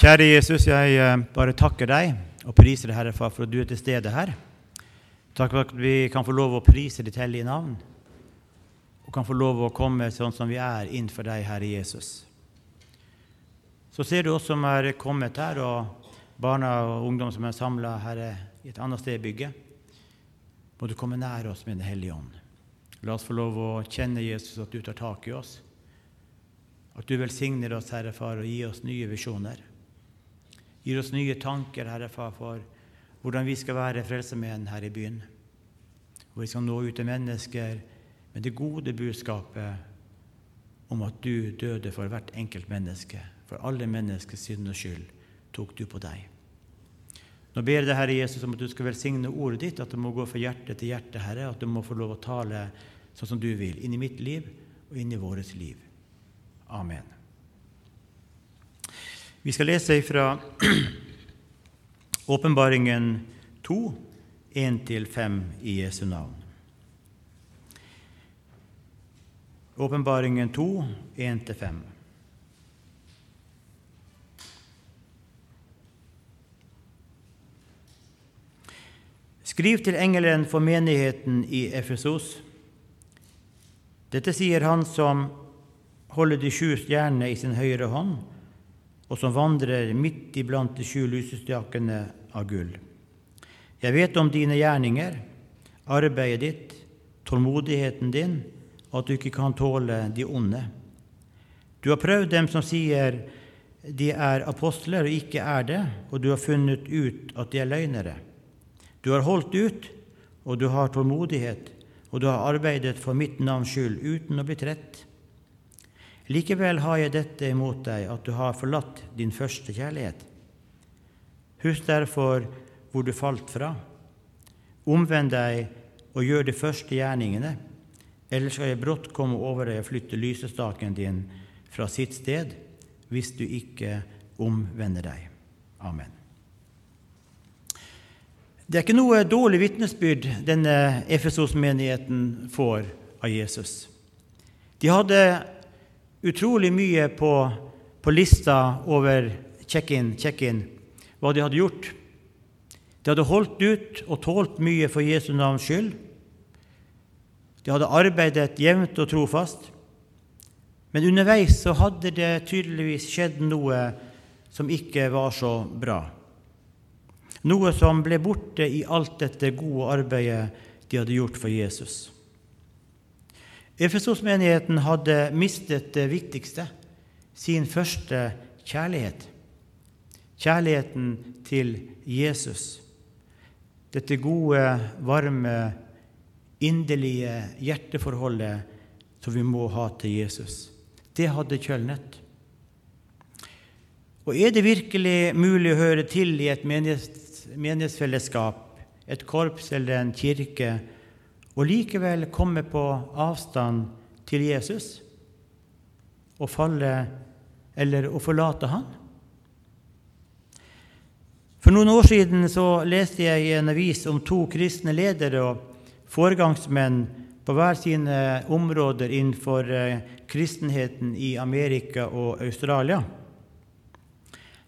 Kjære Jesus, jeg eh, bare takker deg og priser deg, Herre for at du er til stede her. Takk for at vi kan få lov å prise ditt hellige navn, og kan få lov å komme sånn som vi er, innenfor deg, Herre Jesus. Så ser du oss som er kommet her, og barna og ungdom som er samla her i et annet sted i bygget. Må du komme nær oss med Den hellige ånd. La oss få lov å kjenne Jesus, at du tar tak i oss. At du velsigner oss, Herre Far, og gir oss nye visjoner. Gir oss nye tanker, Herre Far, for hvordan vi skal være frelsermenn her i byen. Hvor vi skal nå ut til mennesker med det gode budskapet om at du døde for hvert enkelt menneske. For alle menneskers synd og skyld tok du på deg. Nå ber jeg deg, Herre Jesus, om at du skal velsigne ordet ditt, at det må gå fra hjerte til hjerte, Herre, at du må få lov å tale sånn som du vil, inn i mitt liv og inn i vårt liv. Amen. Vi skal lese fra Åpenbaringen 2, 1-5 i Jesu navn. Åpenbaringen 2, 1-5. Skriv til engelen for menigheten i Efesos. Dette sier han som holder de sju stjernene i sin høyre hånd, og som vandrer midt iblant de sju lysestakene av gull. Jeg vet om dine gjerninger, arbeidet ditt, tålmodigheten din, og at du ikke kan tåle de onde. Du har prøvd dem som sier de er apostler og ikke er det, og du har funnet ut at de er løgnere. Du har holdt ut, og du har tålmodighet, og du har arbeidet for mitt navns skyld uten å bli trett. Likevel har jeg dette imot deg, at du har forlatt din første kjærlighet. Husk derfor hvor du falt fra. Omvend deg og gjør de første gjerningene, ellers skal jeg brått komme over deg og flytte lysestaken din fra sitt sted, hvis du ikke omvender deg. Amen. Det er ikke noe dårlig vitnesbyrd denne Efesos-menigheten får av Jesus. De hadde utrolig mye på, på lista over check-in, check-in, hva de hadde gjort. De hadde holdt ut og tålt mye for Jesu navns skyld. De hadde arbeidet jevnt og trofast. Men underveis så hadde det tydeligvis skjedd noe som ikke var så bra noe som ble borte i alt dette gode arbeidet de hadde gjort for Jesus. Efesos-menigheten hadde mistet det viktigste, sin første kjærlighet. Kjærligheten til Jesus. Dette gode, varme, inderlige hjerteforholdet som vi må ha til Jesus. Det hadde kjølnet. Og er det virkelig mulig å høre til i et menighets menighetsfellesskap, et korps eller en kirke, og likevel komme på avstand til Jesus og falle eller å forlate han? For noen år siden så leste jeg i en avis om to kristne ledere og foregangsmenn på hver sine områder innenfor eh, kristenheten i Amerika og Australia.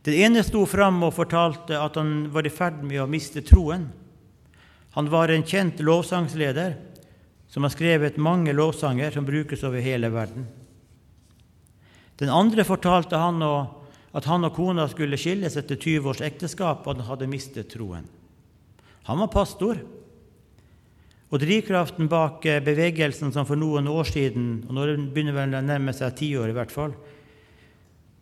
Den ene sto fram og fortalte at han var i ferd med å miste troen. Han var en kjent lovsangsleder som har skrevet mange lovsanger som brukes over hele verden. Den andre fortalte han at han og kona skulle skilles etter 20 års ekteskap, og han hadde mistet troen. Han var pastor. Og drivkraften bak bevegelsen som for noen år siden, og nå begynner vel å nærme seg ti år i hvert fall,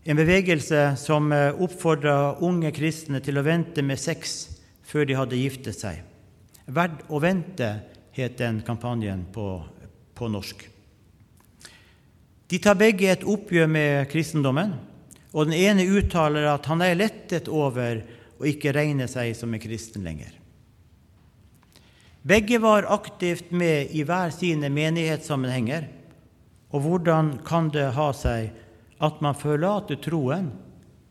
en bevegelse som eh, oppfordra unge kristne til å vente med sex før de hadde giftet seg. Verd å vente, het den kampanjen på, på norsk. De tar begge et oppgjør med kristendommen, og den ene uttaler at han er lettet over å ikke regne seg som en kristen lenger. Begge var aktivt med i hver sine menighetssammenhenger, og hvordan kan det ha seg at man forlater troen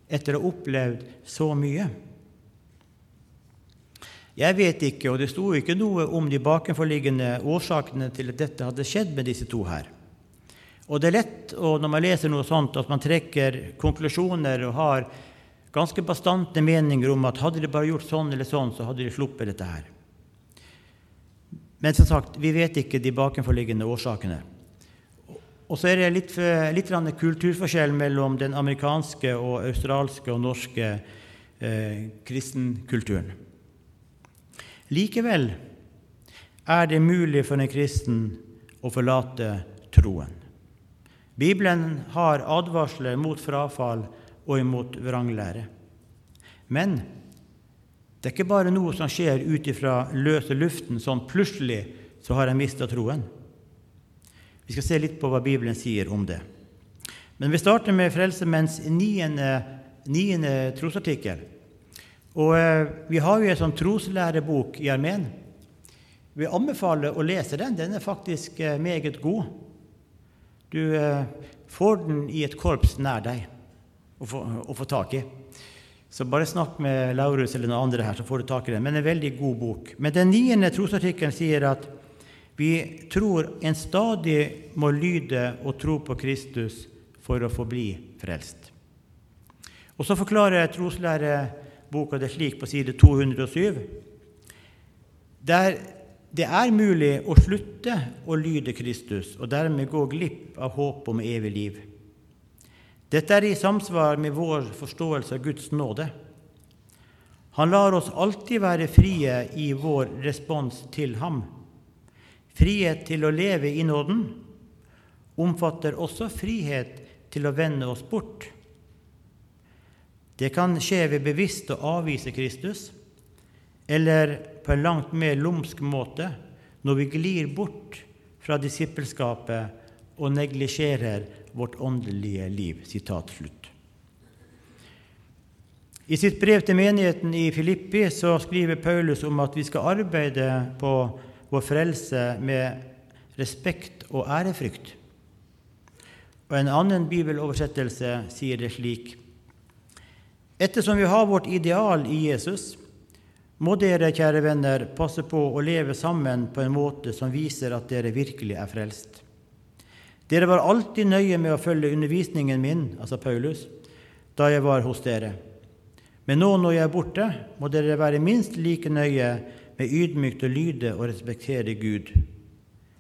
etter å ha opplevd så mye? Jeg vet ikke, og det sto ikke noe om de bakenforliggende årsakene til at dette hadde skjedd med disse to her. Og det er lett når man leser noe sånt, at man trekker konklusjoner og har ganske bastante meninger om at hadde de bare gjort sånn eller sånn, så hadde de sluppet dette her. Men som sagt, vi vet ikke de bakenforliggende årsakene. Og så er det litt, litt kulturforskjell mellom den amerikanske og australske og norske eh, kristenkulturen. Likevel er det mulig for en kristen å forlate troen. Bibelen har advarsler mot frafall og imot vranglære. Men det er ikke bare noe som skjer ut ifra løse luften, sånn plutselig så har jeg mista troen. Vi skal se litt på hva Bibelen sier om det. Men vi starter med Frelsemenns niende, niende trosartikkel. Og eh, Vi har jo en sånn troslærebok i armeen. Vi anbefaler å lese den. Den er faktisk eh, meget god. Du eh, får den i et korps nær deg å få, tak i. Så bare snakk med Laurus eller noen andre her, så får du tak i den. Men en veldig god bok. Men den niende trosartikkelen sier at vi tror en stadig må lyde og tro på Kristus for å få bli frelst. Og så forklarer troslæreboka det slik på side 207. Der det er mulig å slutte å lyde Kristus og dermed gå glipp av håp om evig liv. Dette er i samsvar med vår forståelse av Guds nåde. Han lar oss alltid være frie i vår respons til ham. Frihet til å leve i nåden omfatter også frihet til å vende oss bort. Det kan skje ved bevisst å avvise Kristus, eller på en langt mer lumsk måte når vi glir bort fra disippelskapet og neglisjerer vårt åndelige liv. Slutt. I sitt brev til menigheten i Filippi så skriver Paulus om at vi skal arbeide på vår frelse med respekt og ærefrykt. Og En annen bibeloversettelse sier det slik.: Ettersom vi har vårt ideal i Jesus, må dere, kjære venner, passe på å leve sammen på en måte som viser at dere virkelig er frelst. Dere var alltid nøye med å følge undervisningen min, altså Paulus, da jeg var hos dere. Men nå når jeg er borte, må dere være minst like nøye med ydmykt å lyde og respektere Gud.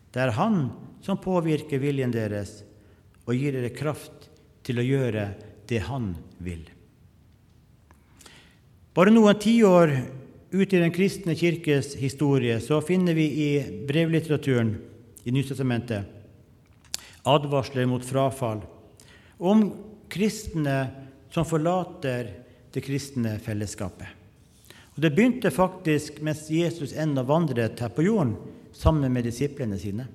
Det er Han som påvirker viljen deres og gir dere kraft til å gjøre det Han vil. Bare noen tiår ut i Den kristne kirkes historie så finner vi i brevlitteraturen i Nytestamentet advarsler mot frafall, om kristne som forlater det kristne fellesskapet. Og Det begynte faktisk mens Jesus ennå vandret her på jorden sammen med disiplene sine.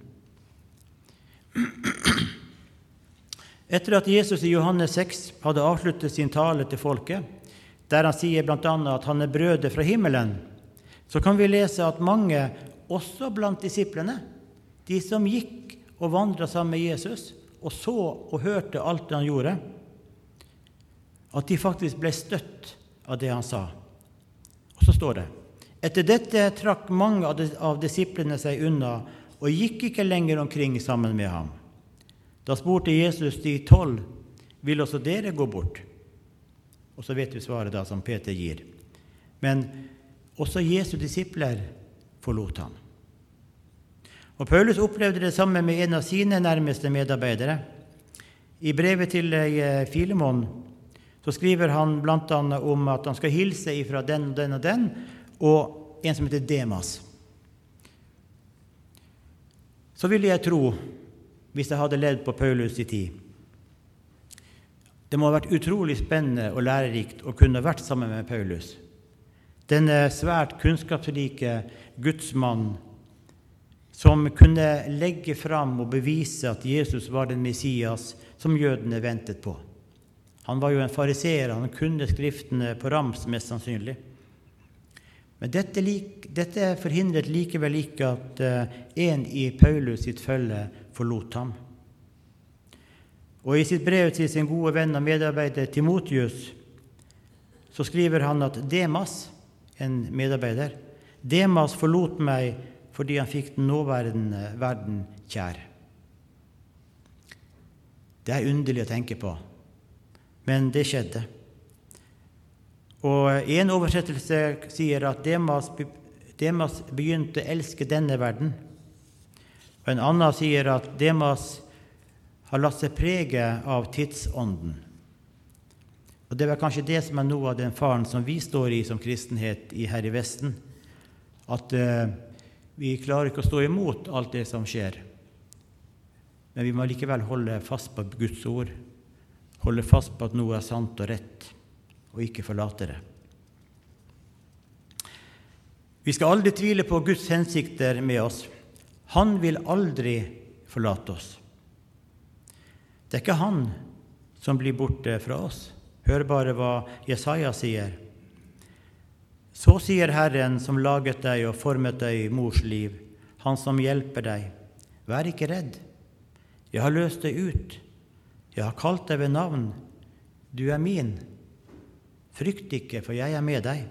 Etter at Jesus i Johannes 6 hadde avsluttet sin tale til folket, der han sier bl.a. at han er brødet fra himmelen, så kan vi lese at mange, også blant disiplene, de som gikk og vandra sammen med Jesus og så og hørte alt det han gjorde, at de faktisk ble støtt av det han sa. Og så står det etter dette trakk mange av disiplene seg unna og gikk ikke lenger omkring sammen med ham. Da spurte Jesus de tolv, vil også dere gå bort? Og så vet vi svaret da som Peter gir. Men også Jesu disipler forlot ham. Og Paulus opplevde det samme med en av sine nærmeste medarbeidere. I brevet til eh, Filemon så skriver han bl.a. om at han skal hilse ifra den og den og den, og en som heter Demas. Så ville jeg tro, hvis jeg hadde levd på Paulus' i tid Det må ha vært utrolig spennende og lærerikt å kunne vært sammen med Paulus. Denne svært kunnskapsrike gudsmannen som kunne legge fram og bevise at Jesus var den Messias som jødene ventet på. Han var jo en fariseer, han kunne Skriftene på rams, mest sannsynlig. Men dette, dette forhindret likevel ikke at uh, en i Paulus sitt følge forlot ham. Og I sitt brev til sin gode venn og medarbeider Timotius så skriver han at Demas, en medarbeider, Demas forlot meg fordi han fikk den nåværende verden kjær. Det er underlig å tenke på, men det skjedde. Og En oversettelse sier at Demas, Demas begynte å elske denne verden. Og En annen sier at Demas har latt seg prege av tidsånden. Og Det er kanskje det som er noe av den faren som vi står i som kristenhet her i Vesten. At uh, vi klarer ikke å stå imot alt det som skjer. Men vi må likevel holde fast på Guds ord, holde fast på at noe er sant og rett, og ikke forlate det. Vi skal aldri tvile på Guds hensikter med oss. Han vil aldri forlate oss. Det er ikke han som blir borte fra oss. Hør bare hva Jesaja sier. Så sier Herren som laget deg og formet deg i mors liv, Han som hjelper deg. Vær ikke redd. Jeg har løst deg ut. Jeg har kalt deg ved navn. Du er min. Frykt ikke, for jeg er med deg.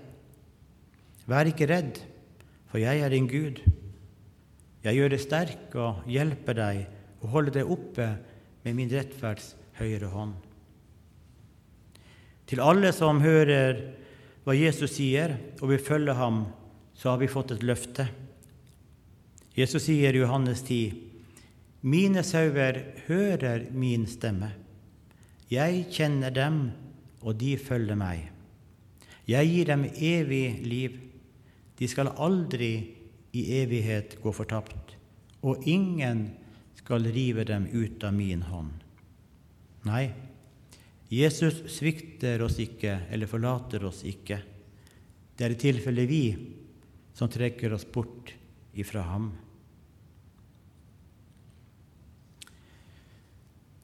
Vær ikke redd, for jeg er din Gud. Jeg gjør deg sterk og hjelper deg og holder deg oppe med min rettferds høyre hånd. Til alle som hører hva Jesus sier, og vil følge ham, så har vi fått et løfte. Jesus sier i Johannes 10.: Mine sauer hører min stemme. Jeg kjenner dem, og de følger meg. Jeg gir dem evig liv. De skal aldri i evighet gå fortapt, og ingen skal rive dem ut av min hånd. Nei, Jesus svikter oss ikke eller forlater oss ikke. Det er i tilfelle vi som trekker oss bort ifra ham.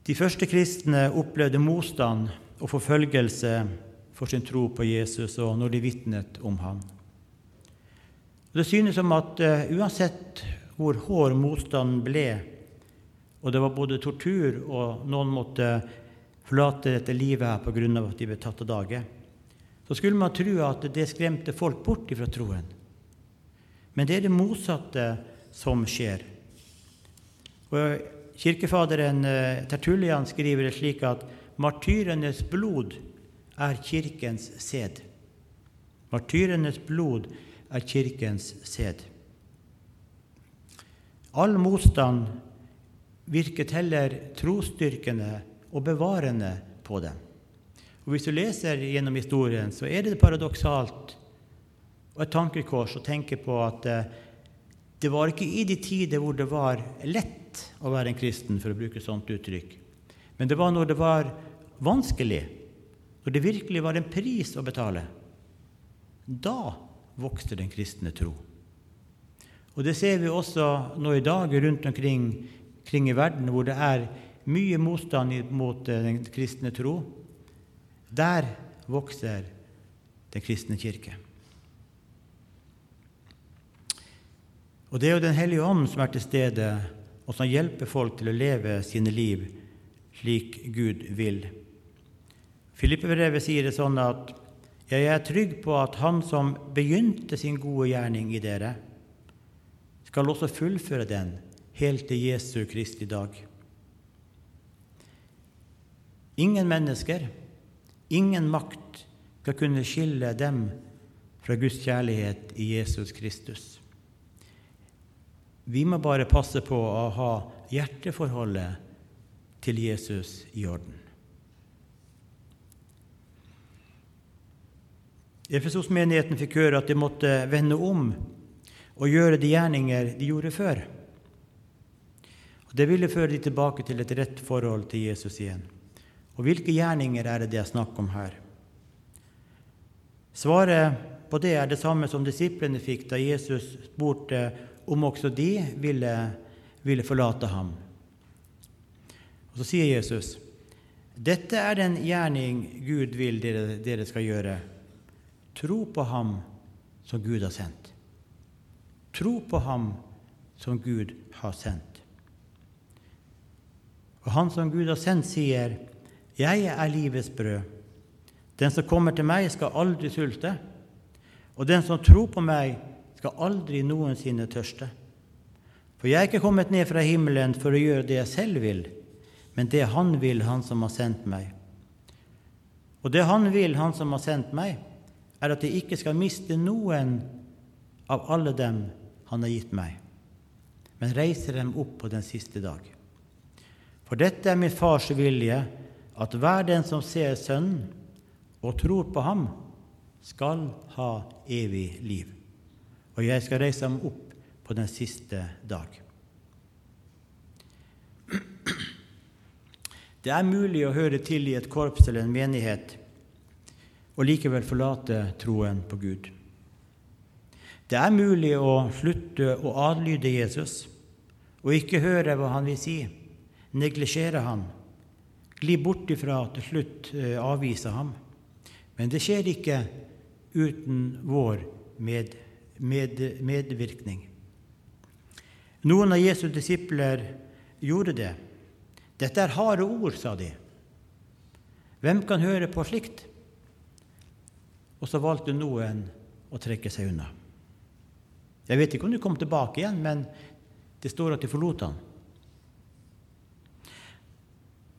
De første kristne opplevde motstand og forfølgelse for sin tro på Jesus og når de vitnet om ham. Det synes som at uh, uansett hvor hård motstanden ble, og det var både tortur og noen måtte forlate dette livet her pga. at de ble tatt av dage, så skulle man tro at det skremte folk bort fra troen. Men det er det motsatte som skjer. Og Kirkefaderen Tertulian Tertullian skriver det slik at martyrenes blod er kirkens sæd. Martyrenes blod er kirkens sæd. All motstand virket heller trosstyrkende og bevarende på dem. Og Hvis du leser gjennom historien, så er det paradoksalt og et tankekors å tenke på at eh, det var ikke i de tider hvor det var lett å være en kristen, for å bruke sånt uttrykk, men det var når det var vanskelig, når det virkelig var en pris å betale. Da vokste den kristne tro. Og Det ser vi også nå i dag rundt omkring, omkring i verden, hvor det er mye motstand mot eh, den kristne tro. Der vokser den kristne kirke. Og Det er jo Den hellige ånd som er til stede, og som hjelper folk til å leve sine liv slik Gud vil. Filippebrevet sier det sånn at jeg er trygg på at Han som begynte sin gode gjerning i dere, skal også fullføre den helt til Jesu Kristi dag. Ingen mennesker, ingen makt skal kunne skille dem fra Guds kjærlighet i Jesus Kristus. Vi må bare passe på å ha hjerteforholdet til Jesus i orden. Efesos-menigheten fikk høre at de måtte vende om og gjøre de gjerninger de gjorde før. Og Det ville føre de tilbake til et rett forhold til Jesus igjen. Og hvilke gjerninger er det det er snakk om her? Svaret på det er det samme som disiplene fikk da Jesus spurte om også de ville, ville forlate ham. Og Så sier Jesus, 'Dette er den gjerning Gud vil dere, dere skal gjøre.' Tro på ham som Gud har sendt. Tro på ham som Gud har sendt. Og han som Gud har sendt, sier, 'Jeg er livets brød'. Den som kommer til meg, skal aldri sulte, og den som tror på meg, skal aldri noensinne tørste. For jeg er ikke kommet ned fra himmelen for å gjøre det jeg selv vil, men det Han vil, Han som har sendt meg. Og det Han vil, Han som har sendt meg, er at jeg ikke skal miste noen av alle dem han har gitt meg, men reiser dem opp på den siste dag. For dette er min fars vilje, at hver den som ser Sønnen og tror på ham, skal ha evig liv. Og jeg skal reise ham opp på den siste dag. Det er mulig å høre til i et korps eller en menighet og likevel forlate troen på Gud. Det er mulig å slutte å adlyde Jesus og ikke høre hva han vil si, neglisjere ham, gli bort ifra til slutt avviser avvise ham. Men det skjer ikke uten vår med, med, medvirkning. Noen av Jesu disipler gjorde det. Dette er harde ord, sa de. Hvem kan høre på slikt? Og så valgte noen å trekke seg unna. Jeg vet ikke om de kom tilbake igjen, men det står at de forlot han.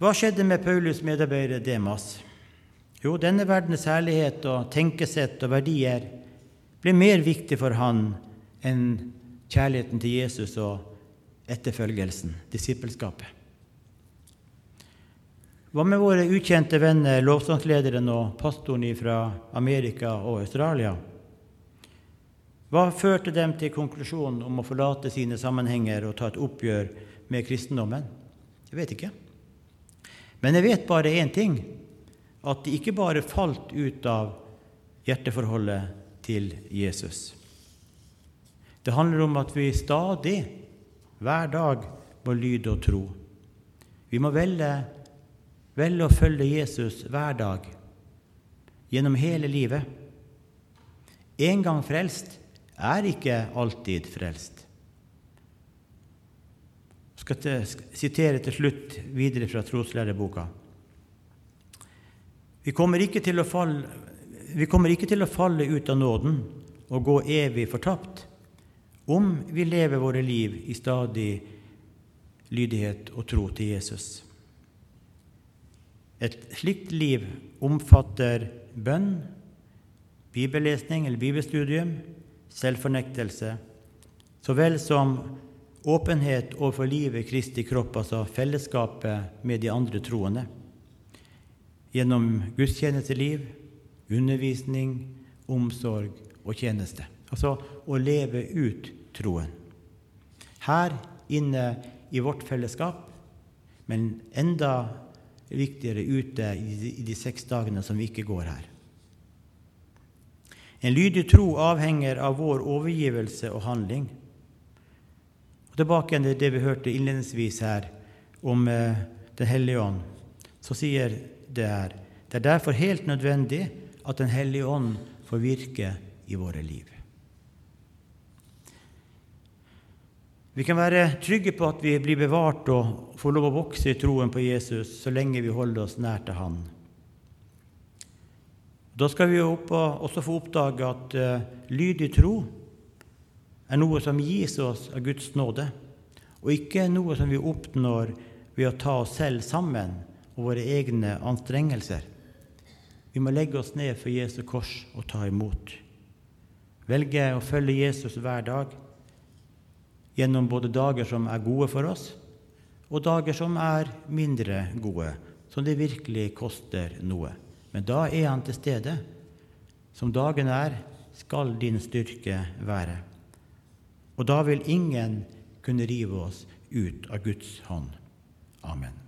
Hva skjedde med Paulus' medarbeider Demas? Jo, denne verdens herlighet og tenkesett og verdier ble mer viktig for han enn kjærligheten til Jesus og etterfølgelsen, disippelskapet. Hva med våre ukjente venner, lovsangslederen og pastoren fra Amerika og Australia? Hva førte dem til konklusjonen om å forlate sine sammenhenger og ta et oppgjør med kristendommen? Jeg vet ikke. Men jeg vet bare én ting at de ikke bare falt ut av hjerteforholdet til Jesus. Det handler om at vi stadig, hver dag, må lyde og tro. Vi må velge, velge å følge Jesus hver dag, gjennom hele livet. En gang frelst er ikke alltid frelst. Skal sitere til slutt videre fra troslæreboka. Vi kommer, falle, vi kommer ikke til å falle ut av nåden og gå evig fortapt om vi lever våre liv i stadig lydighet og tro til Jesus. Et slikt liv omfatter bønn, bibellesning eller bibelstudium, selvfornektelse, så vel som åpenhet overfor livet Kristi kropp, altså fellesskapet med de andre troende. Gjennom gudstjenesteliv, undervisning, omsorg og tjeneste. Altså å leve ut troen. Her inne i vårt fellesskap, men enda viktigere ute i de seks dagene som vi ikke går her. En lydig tro avhenger av vår overgivelse og handling. Tilbake til det vi hørte innledningsvis her om eh, Den hellige ånd. Så sier det her det er derfor helt nødvendig at Den hellige ånd får virke i våre liv. Vi kan være trygge på at vi blir bevart og får lov å vokse i troen på Jesus så lenge vi holder oss nær til Han. Da skal vi også få oppdage at uh, lydig tro er noe som gis oss av Guds nåde, og ikke noe som vi oppnår ved å ta oss selv sammen og våre egne anstrengelser. Vi må legge oss ned for Jesu kors og ta imot. Velge å følge Jesus hver dag, gjennom både dager som er gode for oss, og dager som er mindre gode, som det virkelig koster noe. Men da er han til stede. Som dagen er, skal din styrke være. Og da vil ingen kunne rive oss ut av Guds hånd. Amen.